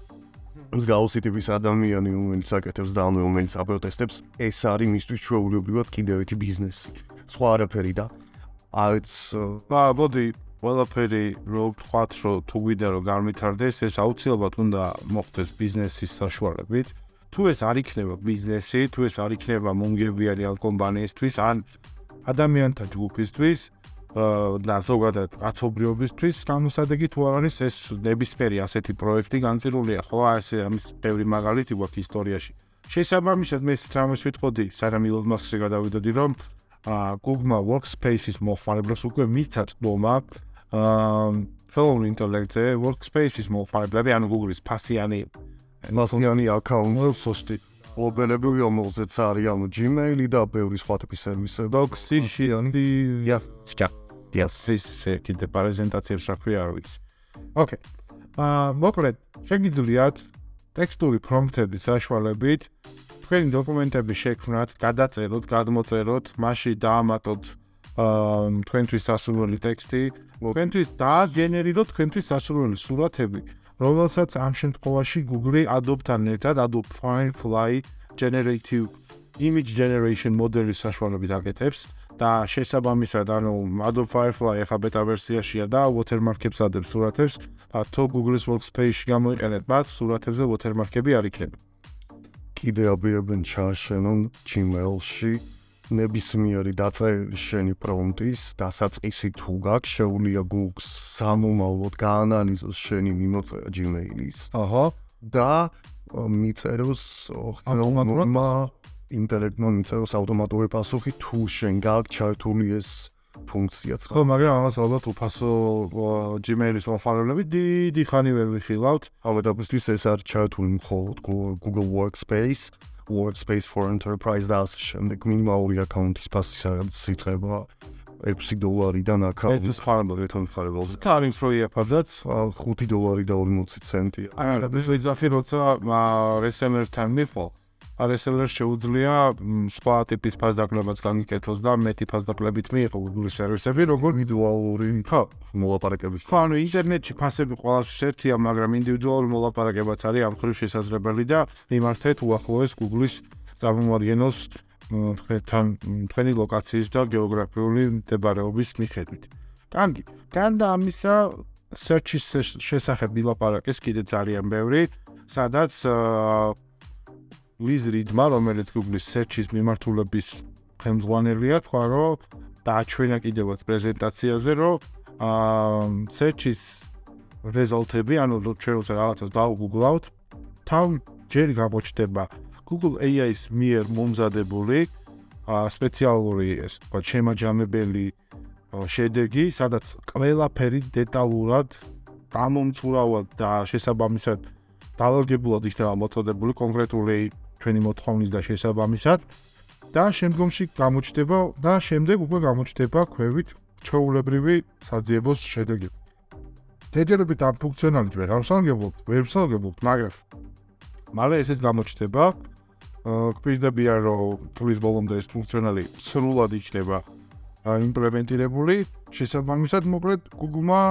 მსგავსი ტიპის ადამიანი რომელიც აკეთებს და ანუ რომელიც აპროტესტებს ეს არის მისთვის ჩვეულებრივად კიდევ ერთი ბიზნესი. სხვა არაფერი და არც ა ბოდი ყველაფერი რო ვთქვათ რომ თუ გვიდა რომ განვითარდეს ეს აუცილებლად უნდა მოხდეს ბიზნესის საშუალებით თუ ეს არ იქნება ბიზნესი, თუ ეს არ იქნება მონგებიანი ან კომპანიისთვის, ან ადამიანთა ჯგუფისთვის, და ზოგადად კაცობრიობისთვის, გამოსადეგი თუ არ არის ეს ნებისმიერი ასეთი პროექტი განცირულია, ხო, ასე ამის ბევრი მაგალითი გვაქვს ისტორიაში. შესაბამისად, მე რამეს ვიტყოდი, სანამ ილონ მასკზე გადავიდოდი, რომ აა Google Workspace-ის მოხმარებლებს უკვე მიცა წდომა აა ხელოვნურ ინტელექტზე Workspace-ის მოხმარებლები, ანუ Google-ის ფასიანი მასიანი აკაუნტი სოსტი ობელები რომელზეც არის ანუ Gmail-ი და ბევრი სხვა ტიპის სერვისები. Doxy-ში ანუ იასკა. იასის კიდე პრეზენტაციებს რა ქვია არ ვიცი. ოკეი. აა მოკლედ, შეგიძლიათ ტექსტური პრომპტების საშუალებით თქვენი დოკუმენტები შექმნათ, გადაწეროთ, გადმოწეროთ, მასში დაამატოთ აა თქვენთვის სასურველი ტექსტი, თქვენთვის დააგენერიროთ თქვენთვის სასურველი სურათები. რომელსაც ამ შემთხვევაში Google Adobe-თან ერთად Adobe Firefly Generative Image Generation მოდელის საშუალებით აკეთებს და შესაბამისად ანუ Adobe Firefly ახლა ბეტა ვერსიაშია და watermark-ებს ადებს სურათებს და თუ Google-ის Workspace-ში გამოიყენეთ მათ სურათებზე watermark-ები არ იქნება. კიდე აბიებენ ჩაშენონ Gmail-ში ნებისმიერი დაწერილი შენი პრომპტის დასაწყისი თუ გაქვს შეუძლია Google-ს სამომავლოდ გაანალიზოს შენი მიმოწერა Gmail-ის. აჰა. და მიწეროს ავტომატურად ინტელექტმა მიწეროს ავტომატური პასუხი თუ შენ გაქვს ჩართული ეს ფუნქციაც. ხო, მაგრამ ამას ალბათ უფასო Gmail-ის მომხმარებლები დიდი ხანი ვერ ვიხილავთ. ალბათ ეს არ ჩართული მხოლოდ Google Workspace Workspace for Enterprise და ასე შემდეგ მინიმალური აკაუნტის ფასი სადაც იწება 6 დოლარიდან აკაუნტი. ეს ხარბალ ეთონ ხარბალზე. თარინგს რო იაფადაც 5 დოლარი და 40 ცენტია. აი, ეს ვიძახი როცა რესელერთან მიყო. RSL-ს შეუძლია სხვა ტიპის ფასდაკლებაც განიკეთოს და მეტი ფასდაკლებით მიიღო Google სერვისები, როგორც ინდივიდუალური ხო, მოლაპარაკებები. ხო, ანუ ინტერნეტში ფასები ყველას ერთია, მაგრამ ინდივიდუალური მოლაპარაკებაც არის ამ ხრივ შესაძლებელი და მიმართეთ უახლოეს Google-ის წარმომადგენელს თქვენთან თქვენი ლოკაციის და გეოგრაფიული მდებარეობის მიხედვით. კარგი. განდა ამისა search-ის შესახებ ვილაპარაკეს კიდე ძალიან ბევრი, სადაც Liz Reed-მა, რომელიც Google-ის search-ის მიმართულების ხელმძღვანელია, თქვა, რომ დააჩვენა კიდევაც პრეზენტაციაზე, რომ აა search-ის რეზულტები, ანუ ჩვენ როცა რაღაცას დაუგუგლავთ, თან ჯერ გამოჩნდება. Google AI-ის მიერ მომზადებული აა სპეციალური ეს თქვა შემაჯამებელი შედეგი, სადაც ყველაფერი დეტალურად გამომწურავად და შესაბამისად დალოგებულად იქნება მოწოდებული კონკრეტული ჩვენი მოთხოვნის და შესაბამისად და შემდგომში გამოჩნდება და შემდეგ უკვე გამოჩნდება ქვევით ჩვეულებრივი საძიებოს შედეგი. თეთრებით ამ ფუნქციონალით ვერ ავსარგებლობთ, ვერ ვსარგებლობთ, მაგრამ მალე ესეც გამოჩნდება. აა გვპირდებიან რომ თulis ბოლომდე ეს ფუნქციონალი სრულად იქნება იმპლემენტირებული. შესაბამისად, მოკლედ Google-მა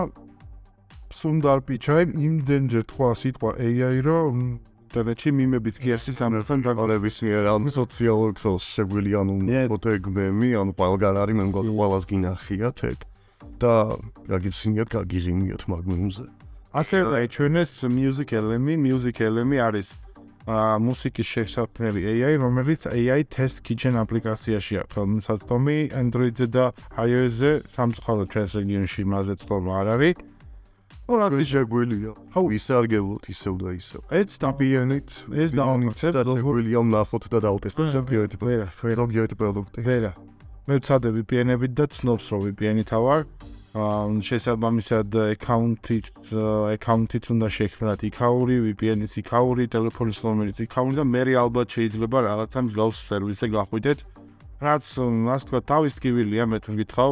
სუნდარ პიჩა იმდენჯერ თქვა სიტყვა AI რომ ინტერნეტში მიმებით კი არის სამერთან დაგოლების მიერ ან სოციალურ ქსელს შეგვილი ანუ ფოტოეგმები ანუ ყველგან არის მე მგონი ყველას გინახიათ ეგ და გაგიცინიათ გაგიღიმიათ მაგმუნზე ასევე ჩვენეს music element music element არის ა მუსიკის შესაქმნელი AI რომელიც AI test kitchen აპლიკაციაში აქვს. რომელსაც თომი Android-ზე და iOS-ზე სამწუხაროდ ჩვენს რეგიონში მასე თქო არ არის ო რა შეგვილია ჰაუ. ისარგებლოთ ისევ და ისევ ეს დაბიანით ეს დაუნიცებ და შეგვილია ნახოთ და დაუტესტოთ ზოგიერთი ვერა ზოგიერთი პროდუქტი. ვერა. მე ვცადე VPN-ებით და ცნობს რომ VPN-ით ავარ აა შესაბამისად აკაუნტით აკაუნტით უნდა შექმნათ იქაური VPN-ის იქაური ტელეფონის ნომერიც იქაური და მე ალბათ შეიძლება რაღაცა მსგავს სერვისზე გახვიდეთ. რაც ასე თქვა თავის ტკივილია მე თუ გითხავ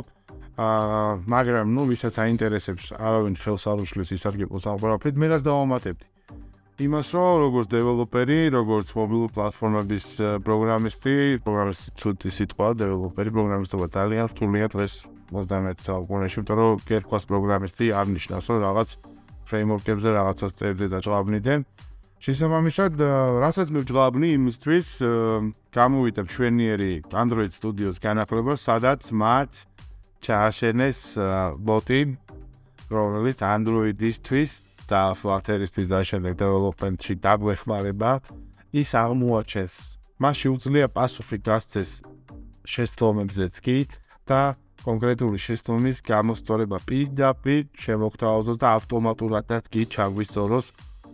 აა მაგრამ ნუ ვისაც აინტერესებს არავინ ხელს არ უშლის ისარგებლოს აღბრაფით მე რაც დავამატებდი? იმას რომ როგორც დეველოპერი როგორც მობილურ პლატფორმების პროგრამისტი პროგრამისტი ცუდი სიტყვა დეველოპერი პროგრამისტობა ძალიან რთულია დღეს 21 საუკუნეში იმიტომ რომ კერკვას პროგრამისტი არ ნიშნავს რომ რაღაც ფრეიმვორკებზე რაღაცას წერდე და ჭაბნიდე შესაბამისად რასაც მე ვჭაბნი იმისთვის გამოვიდა მშვენიერი Android Studios განახლება სადაც მათ ჩააშენეს ბოტი რომელიც Android-ისთვის და Flutter-ისთვის დაშენებ development-ში დაგვეხმარება ის აღმოაჩენს. მასში უძლია პასუხი გასცეს შეცდომებზეც კი და კონკრეტული შეცდომის გამოსწორება პირდაპირ შემოგთავაზოს და ავტომატურადაც კი ჩაგვისწოროს.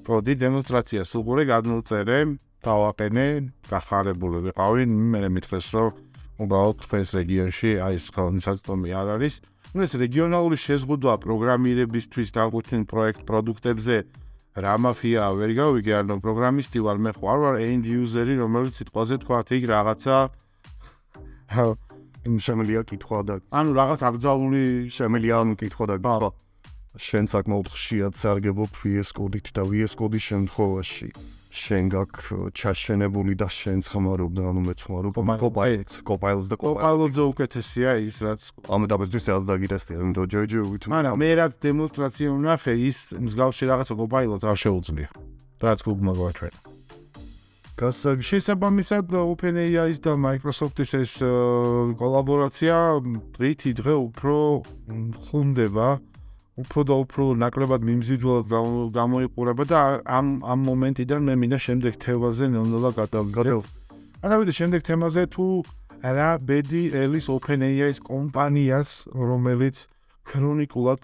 კოდი დემონსტრაციას უყურე გადმოწერე დავაყენე გახარებული ვიყავი მე მითხეს რომ უბრალოდ ეს რეგიონში აი ეს ხელმისაწვდომი არ არის. ну ეს რეგიონალური შეზღუდვა პროგრამირებისთვის განკუთვნილ პროექტ პროდუქტებზე რა მაფია ვერ გავიგე ანუ პროგრამისტი ვარ მე ხარ ვარ end user-ი რომელიც სიტყვაზე თქვა იქ რაღაცა იმ შემელია კითხვა და ანუ რაღაც აკრძალული შემელია ანუ კითხვა და ბაბა შენ საკმაოდ ხშირად სარგებლობ VS Code-ით და VS Code-ის შემთხვევაში შენ გაკ ჩაშენებული და შენ ხმარობ და ანუ მეც ხმარობ კოპაილს კოპაილს და კოპაილზე უკეთესია ის რაც ამ დაბეძვის ეს დაგიდასტია იმიტომ ჯოჯო ვით მაგრამ მე რაც დემონსტრაცია ვნახე ის მსგავსი რაღაცა კოპაილს არ შეუძლია რაც გუგმა გვაჩვენ გასაგ შესაბამისად OpenAI-ის და Microsoft-ის ეს კოლაბორაცია დღითი დღე უფრო ხუნდება უფრო და უფრო ნაკლებად მიმზიდველად გამოიყურება და ამ ამ მომენტიდან მე მინდა შემდეგ თემაზე ნელ-ნელა გადავიდე. გადავიდე შემდეგ თემაზე თუ რა ბედი ელის OpenAI-ის კომპანიას რომელიც ქრონიკულად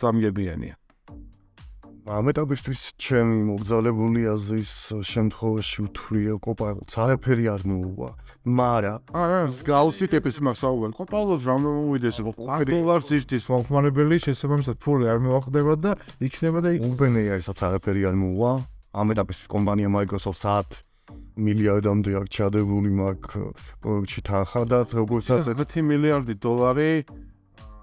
წამგებიანია. ამეტაბისთვის ჩემი მოგზაურებული აზრის შემთხვევაში უთხრია კოპაილოტს არაფერი არ მოუვა. მარა არა მსგავსი ტიპის მასაუბრ. კოპაილოტს რა მომივიდეს დოლარს ირთის მომხმარებელი შესაბამისად ფული არ მოვახდება და იქნება და OpenAI-საც არაფერი არ მოუვა. ამეტაბისთვის კომპანია Microsoft საათ მილიარდამდე აქ ჩადებული მაგ პროექტში თანხა და როგორცაც 10 მილიარდი დოლარი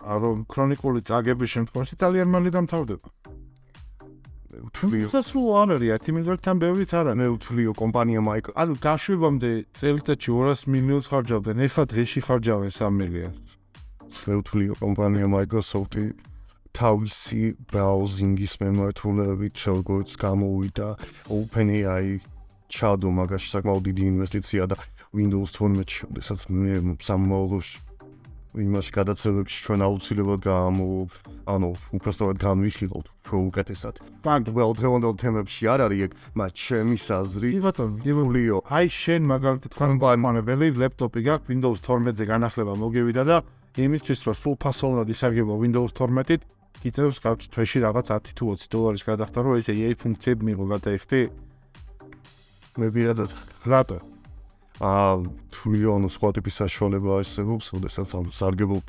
რომ ქრონიკული წაგების შემთხვევაში ძალიან მალე დამთავრდება თუმცა სულ არ არის 10 მილიარდთან ბევრიც არ არის. მე ვთვლიო კომპანია მაიკ. ანუ დაშვებამდე წელიწადში 200 მილიონს ხარჯავდნენ, ეხლა დღეში ხარჯავენ 3 მილიონს. მე ვთვლიო კომპანია Microsoft-ი თავისი ბრაუზინგის მემართულებით როგორც გამოვიდა OpenAI ჩადო მაგაში საკმაოდ დიდი ინვესტიცია და Windows 12-ში, სადაც მე სამმაოლოში იმაში გადაცემებში ჩვენ აუცილებლად გამო ანუ უბრალოდ განვიხილოთ უფრო უკეთესად. ბანგ well დღევანდელ თემებში არ არის ეგ, მაგრამ ჩემი საზრი. კი ბატონო, გიბულიო. აი შენ მაგალითად ხანბაიმანებელი ლეპტოპი გაქვს Windows 12-ზე განახლება მოგივიდა და იმისთვის რომ სულ ფასოვნად ისარგებლო Windows 12-ით, კიდევ გავწ თვეში რაღაც 10 თუ 20 დოლარის გადახდა რომ ეს AI ფუნქციები მიიღო გადაიხდი. მე პირადად რატო? აა თვლიან სხვა ტიპის საშუალება არსებობს, შესაძაც ამ სარგებელ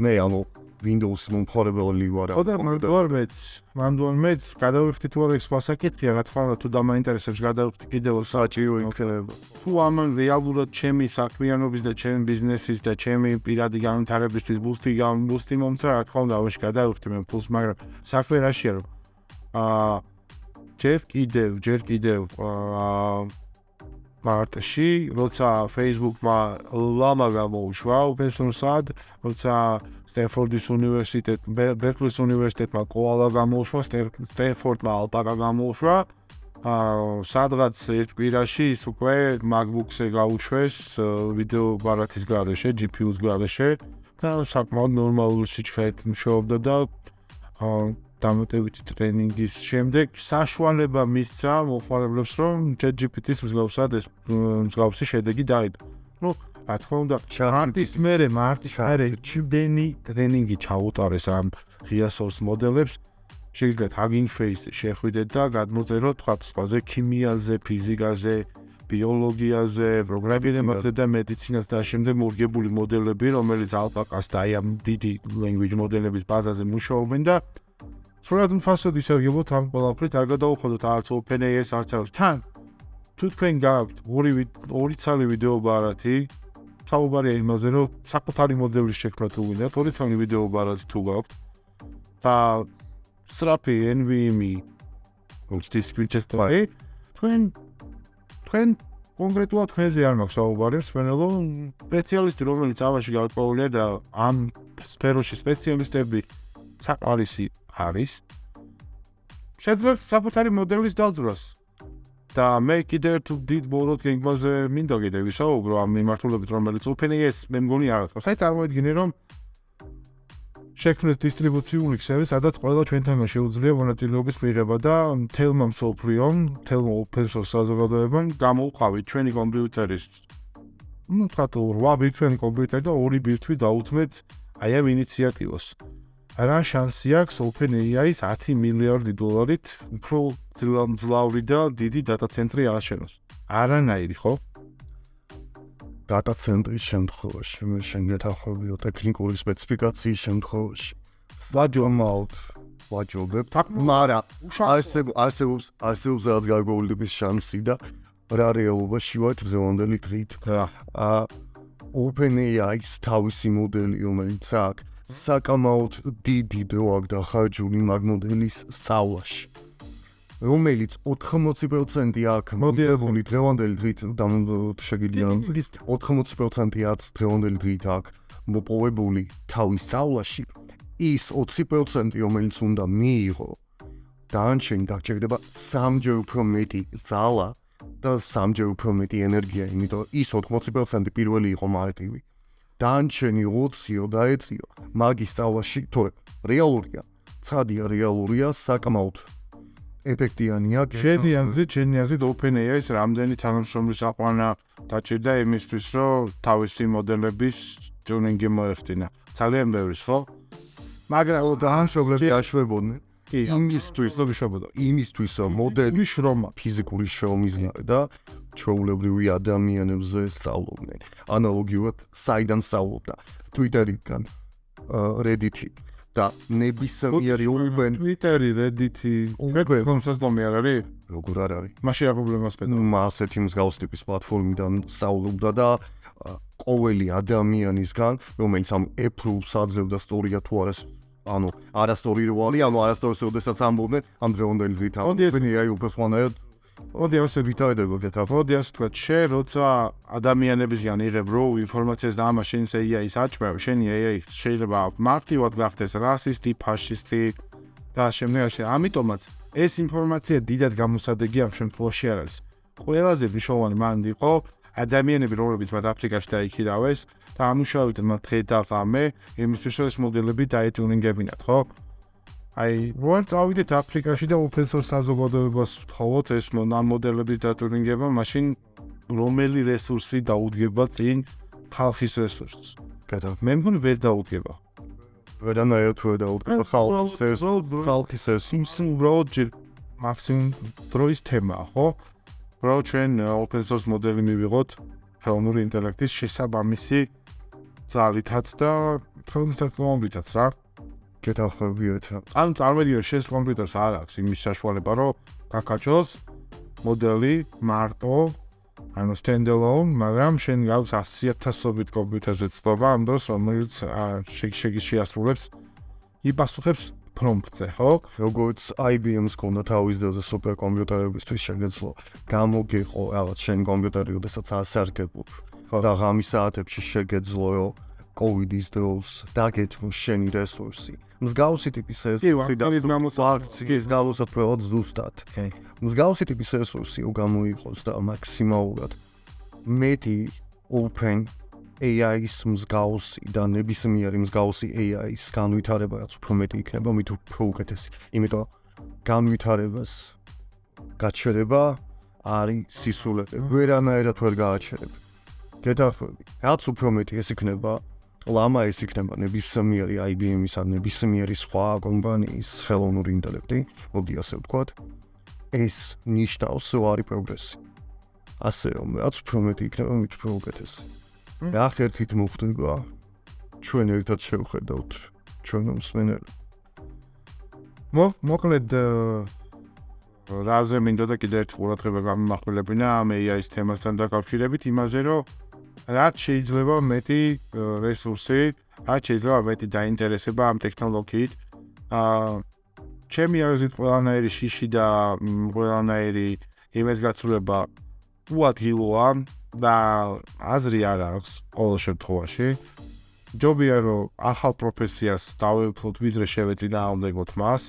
მე ანუ Windows მომხარებელი ვარ. ხოდა მანდვარ მეც, მანდვარ მეც გადავიხდი თუ არა ეს მასაკითხია, რა თქმა უნდა, თუ დამაინტერესებს გადავიხდი კიდევ საჭირო იქნება. თუ ამ რეალურად ჩემი საქმიანობის და ჩემი ბიზნესის და ჩემი პირადი განვითარებისთვის ბუსტი ბუსტი მომცა, რა თქმა უნდა, ამაში გადავიხდი მე ფულს, მაგრამ საქმე რაშია რომ აა ჯერ კიდევ, ჯერ კიდევ აა მარტში, როცა Facebook-მა ლამა გამოუშვა ოფენსორსად, როცა სტენფორდის უნივერსიტეტ, ბერკლის უნივერსიტეტმა კოალა გამოუშვა, სტენფორდმა ალპაკა გამოუშვა. აა სადღაც ერთ კვირაში ის უკვე MacBook-ზე გაუშვეს ვიდეო ბარათის გარეშე, GPU-ს გარეშე და საკმაოდ ნორმალური სიჩქარით მუშაობდა და აა დამატებითი ტრენინგის შემდეგ საშუალება მისცა მოხმარებლებს რომ ChatGPT-ს მსგავსად ეს მსგავსი შედეგი დაიდო. ну, რა თქმა უნდა, მარტის მერე, მარტის მერე ჩიმდენი ტრენინგი ჩაუტარეს ამ ღია source მოდელებს. შეგიძლიათ Hugging Face შეხვიდეთ და გადმოწეროთ თქვა სხვაზე ქიმიაზე, ფიზიკაზე, ბიოლოგიაზე, პროგრამირებაზე და მედიცინას და შემდეგ მორგებული მოდელები, რომელიც Alpaca-ს და აი ამ დიდი language მოდელების ბაზაზე მუშაობენ და სულად ფასად ისევგებოთ ამ ყველაფრით არ გადაუხადოთ არც OpenAI-ს არც არც თან თუ თქვენ გაქვთ ორი ორი ცალი ვიდეო ბარათი საუბარია იმაზე რომ საკუთარი მოდელის შექმნა თუ გინდათ ორი ცალი ვიდეო ბარათი თუ გაქვთ და სრაფი NVMe უსტის ფიჩესტვაი თქვენ თქვენ კონკრეტულად თქვენზე არ მაქვს საუბარი სპენელო სპეციალისტი რომელიც ამაში გარკვეულია და ამ სფეროში სპეციალისტები საყარისი არის შეძლებს საფუთარი მოდელის დაძრას და მე კიდევ თუ დიდ ბოროტ გეგმაზე მინდა კიდე ვისაუბრო ამ მიმართულებით რომელიც OpenAI-ს მე მგონი არ აქვს. საერთოდ წარმოიდგინე რომ შექმნეს დისტრიბუციული ქსელი, სადაც ყველა ჩვენთანაც შეუძლია მონაწილეობის მიღება და თელმა მსოფლიომ, თელმა open source საზოგადოებამ გამოვყავით ჩვენი კომპიუტერის ну, თქვა თუ 8 ბირთვიანი კომპიუტერი და 2 ბირთვი დაუთმეთ აი ამ ინიციატივას. რა შანსი აქვს OpenAI-ს 10 მილიარდი დოლარით უფრო ძლავრი და დიდი data center-ი ააშენოს? არანაირი, ხო? data center-ის შემთხვევაში მე შეგეთახობიო ტექნიკური სპეციფიკაციის შემთხვევაში. საჯომაут ვაჯობებ, მაგრამ არსებობს არსებობს არსებობს რაღაც გარკვეულების შანსი და რა რეალობაში ვარ დღევანდელი დღით. აა OpenAI-ს თავისი მოდელი რომელიც აქვს საკამაოდ დიდი დრო აქვს დახარჯული მაგ მოდელის სწავლაში. რომელიც 80% აქვს მოდელებული დღევანდელი დღით და შეგიძლია. 80% აქვს დღევანდელი დღით აქვს მოპოვებული თავის სწავლაში. ის 20% რომელიც უნდა მიიღო. დანარჩენი დაგჭირდება სამჯერ უფრო მეტი ძალა და სამჯერ უფრო მეტი ენერგია იმიტომ ის 80% პირველი იყო მარტივი დანჩენი 20-ო დაეციო მაგის სწავლაში თორე. რეალურია. ცხადია რეალურია საკმაოდ. ეფექტიანია შენი აზრით შენი აზრით OpenAI-ს რამდენი თანამშრომლის აყვანა დაჭირდა იმისთვის რომ თავისი მოდელების ტუნინგი მოეხდინა. ძალიან ბევრი ხო? მაგრამ თანამშრომლები აშვებოდნენ კი. იმისთვის რომ შევბოდა იმისთვის მოდელი შრომა. ფიზიკური შრომის და ჩაულებრივი ადამიანებზე სწავლობდნენ. ანალოგიურად საიდან სწავლობდა? Twitter-იდან, Reddit-ი და ნებისმიერი ურბენ Twitter-ი, Reddit-ი, უკვე კონსასტომი არ არის? როგორ არ არის? მაშინ რა პრობლემას პედა? ნუ მასეთი მსგავს ტიპის პლატფორმიდან სწავლობდა და ყოველი ადამიანისგან, რომელიც ამ Apple-ს აძლევდა სტორია თუ არა ანუ არასტორი რო არის, ანუ არასტორს ოდესაც ამბობდნენ, ამ დღევანდელი დღით ამბობდნენ, აი უფრო სხვანაირად მოდი ასე გეთა. მოდი ასე თქვა, შე როცა ადამიანებისგან იღებ რო ინფორმაციას და ამას შენს AI-ს აჭმევ, შენი AI შეიძლება მარტივად გახდეს რასისტი, ფაშისტი და შემდეგში. ამიტომაც ეს ინფორმაცია დიდად გამოსადეგი ამ შემთხვევაში არ არის. ყველაზე მნიშვნელოვანი მანდ იყო ადამიანები, რომლებიც მათ აფრიკაში დაიქირავეს და ამუშავებდნენ მათ ხედა ღამე, იმისთვის რომ ეს მოდელები დაეტუნინგებინათ, ხო? აი, როარ წავიდეთ აფრიკაში და source საზოგადოებას ვთხოვოთ ეს მოდელების დატურინგება, მაშინ რომელი რესურსი დაუდგება წინ ხალხის რესურსს? გადა, მე მგონი ვერ დაუდგება. ვერანაირად ვერ დაუდგება ხალხის რესურსს, ხალხის რესურსს, უბრალოდ ჯერ მაქსიმუმ დროის თემაა, ხო? რო ჩვენ open source მოდელი მივიღოთ ხელოვნური ინტელექტის შესაბამისი ძალითაც და ხელოვნური ტექნოლოგიითაც რა. გეთახმებიათ. ან წარმოვიდგინე შენს კომპიუტერს არ აქვს იმის საშუალება რომ გაკაჩოს მოდელი მარტო ანუ stand-alone, მაგრამ შენ გაქვს 100000ობით კომპიუტერზე წობა ამ დროს რომელიც შეგი შეასრულებს იპასუხებს პრომპტზე, ხო? როგორც IBM-ს ქონდა თავის დროზე სუპერკომპიუტერებისთვის შეგეძლო გამოგიყო რაღაც შენ კომპიუტერი, ოდესაც ასარგებლო. ხო, და ღამის საათებში შეგეძლო COVID-ის დროს დაგეთმო შენი რესურსი. მსგავსი ტიპის რესურსი და ფაქციის გავუსაფრთხოდ ზუსტად. მსგავსი ტიპის რესურსი უგამოიყოს და მაქსიმალურად მეტი open AI-ის მსგავსი და ნებისმიერი მსგავსი AI-ის განვითარება რაც უფრო მეტი იქნება, მით უფრო უკეთესი. იმიტომ განვითარებას გაჩერება არის სისულელე. ვერანაირად ვერ გააჩერებ. გეთახმები. რაც უფრო მეტი ეს იქნება ლამა ეს იქნება ნებისმიერი IBM-ის ან ნებისმიერი სხვა კომპანიის ხელოვნური ინტელექტი, მოდი ასე ვთქვათ. ეს ნიშნავს უარი პროგრესი. ასე რომ რაც უფრო მეტი იქნება, მით უფრო უკეთესი. და ახერხით მოხდება ჩვენ ერთად შევხედავთ ჩვენ მსმენელი მო მოკლედ რაზე მინდოდა კიდე ერთ ყურადღება გამახვილებინა ამ AI-ის თემასთან დაკავშირებით იმაზე რომ რაც შეიძლება მეტი რესურსი რაც შეიძლება მეტი დაინტერესება ამ ტექნოლოგიით აა ჩემი აზრით ყველანაირი შიში და ყველანაირი იმედგაცრუება უადგილოა და აზრი არ აქვს ყოველ შემთხვევაში. ჯობია რომ ახალ პროფესიას დავეუფლოთ ვიდრე შევეწინა ამდეგოთ მას.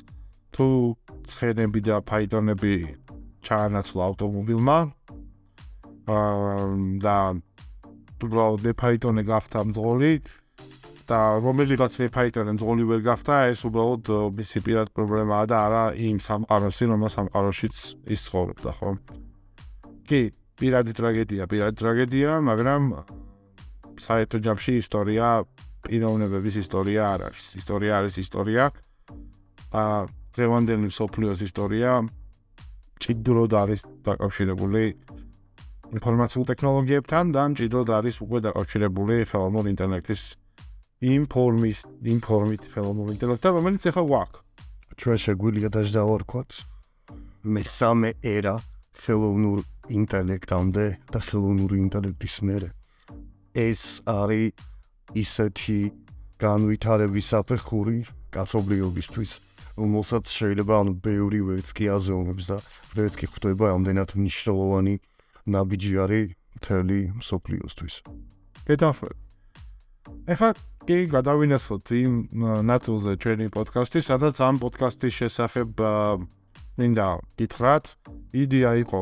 თუ ცხენები და ფაიტონები ჩაანაცვლა ავტომობილმა აა და უბრალოდ ფაიტონე გახდა მძღოლი და რომელიღაც ფაიტონე მძღოლი ვერ გახდა ეს უბრალოდ მისი პირად პრობლემაა და არა იმ სამყაროსი რომელსაც სამყაროშიც ის ცხოვრობდა ხო? კი, პირადი ტრაგედია, პირადი ტრაგედია, მაგრამ საერთო ჯამში ისტორია, პიროვნებების ისტორია არ არის. ისტორია არის ისტორია. აა დღევანდელი სოფლიოს ისტორია ჭიდროდ არის დაკავშირებული ინფორმაციულ ტექნოლოგიებთან და ჭიდროდ არის უკვე დაკავშირებული ხელოვნური ინტელექტის ინფორმის ინფორმით ხელოვნური ინტელექტთან, რომელიც ახლა გვაქვს. ჩვენ შეგვიძლია დაჟდავარქვათ მესამე ერა ხელოვნურ ინტელექტამდე და ხელოვნური ინტელექტის მერე ეს არის ისეთი განვითარების საფეხური კაცობრიობისთვის რომელსაც შეიძლება ანუ ბევრი ვერცკი აზროვნებს და ვერცკი ხვდება ამდენად მნიშვნელოვანი ნაბიჯი არის მთელი მსოფლიოსთვის. გეთახმებ. ეხლა კი გადავინახოთ იმ ნაწილზე ჩვენი პოდკასტის, სადაც ამ პოდკასტის შესახებ მინდა გითხრათ. იდეა იყო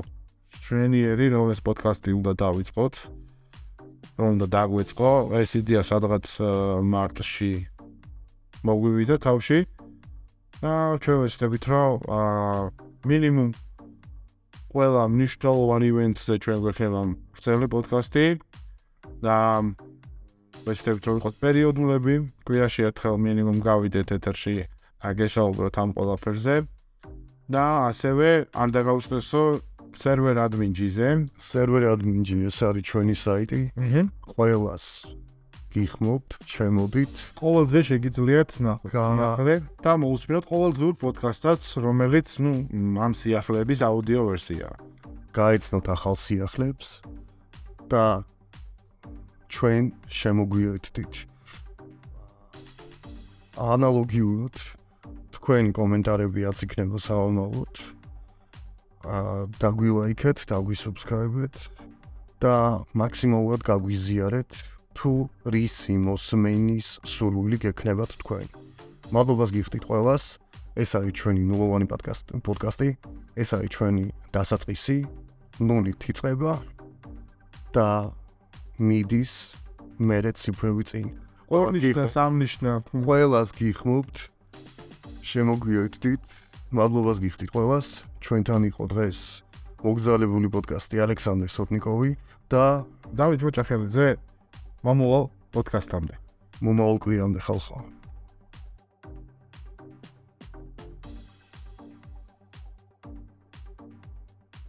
ტრენიერი, რომ ეს პოდკასტი უნდა დავიწყოთ. რომ უნდა დაგვეწყო, ეს იდეა სადღაც მარტში მოგვივიდა თავში. და ჩვენ ვეცდებით, რომ აა მინიმუმ ყველა მნიშვნელოვან ივენტზე ჩვენ გვეხება ვრცელი პოდკასტი და ვეცდებით, რომ იყოს პერიოდულები, კვირაში ერთხელ მინიმუმ გავიდეთ ეთერში, აგესაუბროთ ამ ყველაფერზე. და ასევე არ დაგაუწესო სერვერ ადმინჯიზე, სერვერ ადმინჯი ეს არის ჩვენი საიტი. აჰა. გიხმობთ, ჩემობით. ყოველ დღე შეგიძლიათ ნახოთ. განახლე და მოусმინოთ ყოველდღიურ პოდკასტს, რომელიც, ну, ამ სიახლეების აუდიო ვერსიაა. გაიცნოთ ახალ სიახლეებს და ჩვენ შემოგვიერთდით. ანალოგიურად თქვენი კომენტარები არც იქნება საომალოდ. აა დაგვილაიქეთ, დაგვისუბსკრაიბეთ და მაქსიმალურად გაგვიზიარეთ. თუ რისი მოსმენის სურვილი გექნებათ თქვენ. მადლობას გიხდით ყველას. ეს არის ჩვენი ნულოვანი პოდკასტი, პოდკასტი. ეს არის ჩვენი დასაწყისი. ნულით იწყება და მიდის მერე ციფრები წინ. ყველას სამნიშნა. ყველას გიხმობთ. შემოგვიერთდით. მადლობას გიხდით ყველას. ჩვენთან იყო დღეს მოგზალებული პოდკასტი ალექსანდრე სოტნიკოვი და დავით მოჭახელიძე მომავალ პოდკასტამდე. მომავალ კვირამდე ხალხო.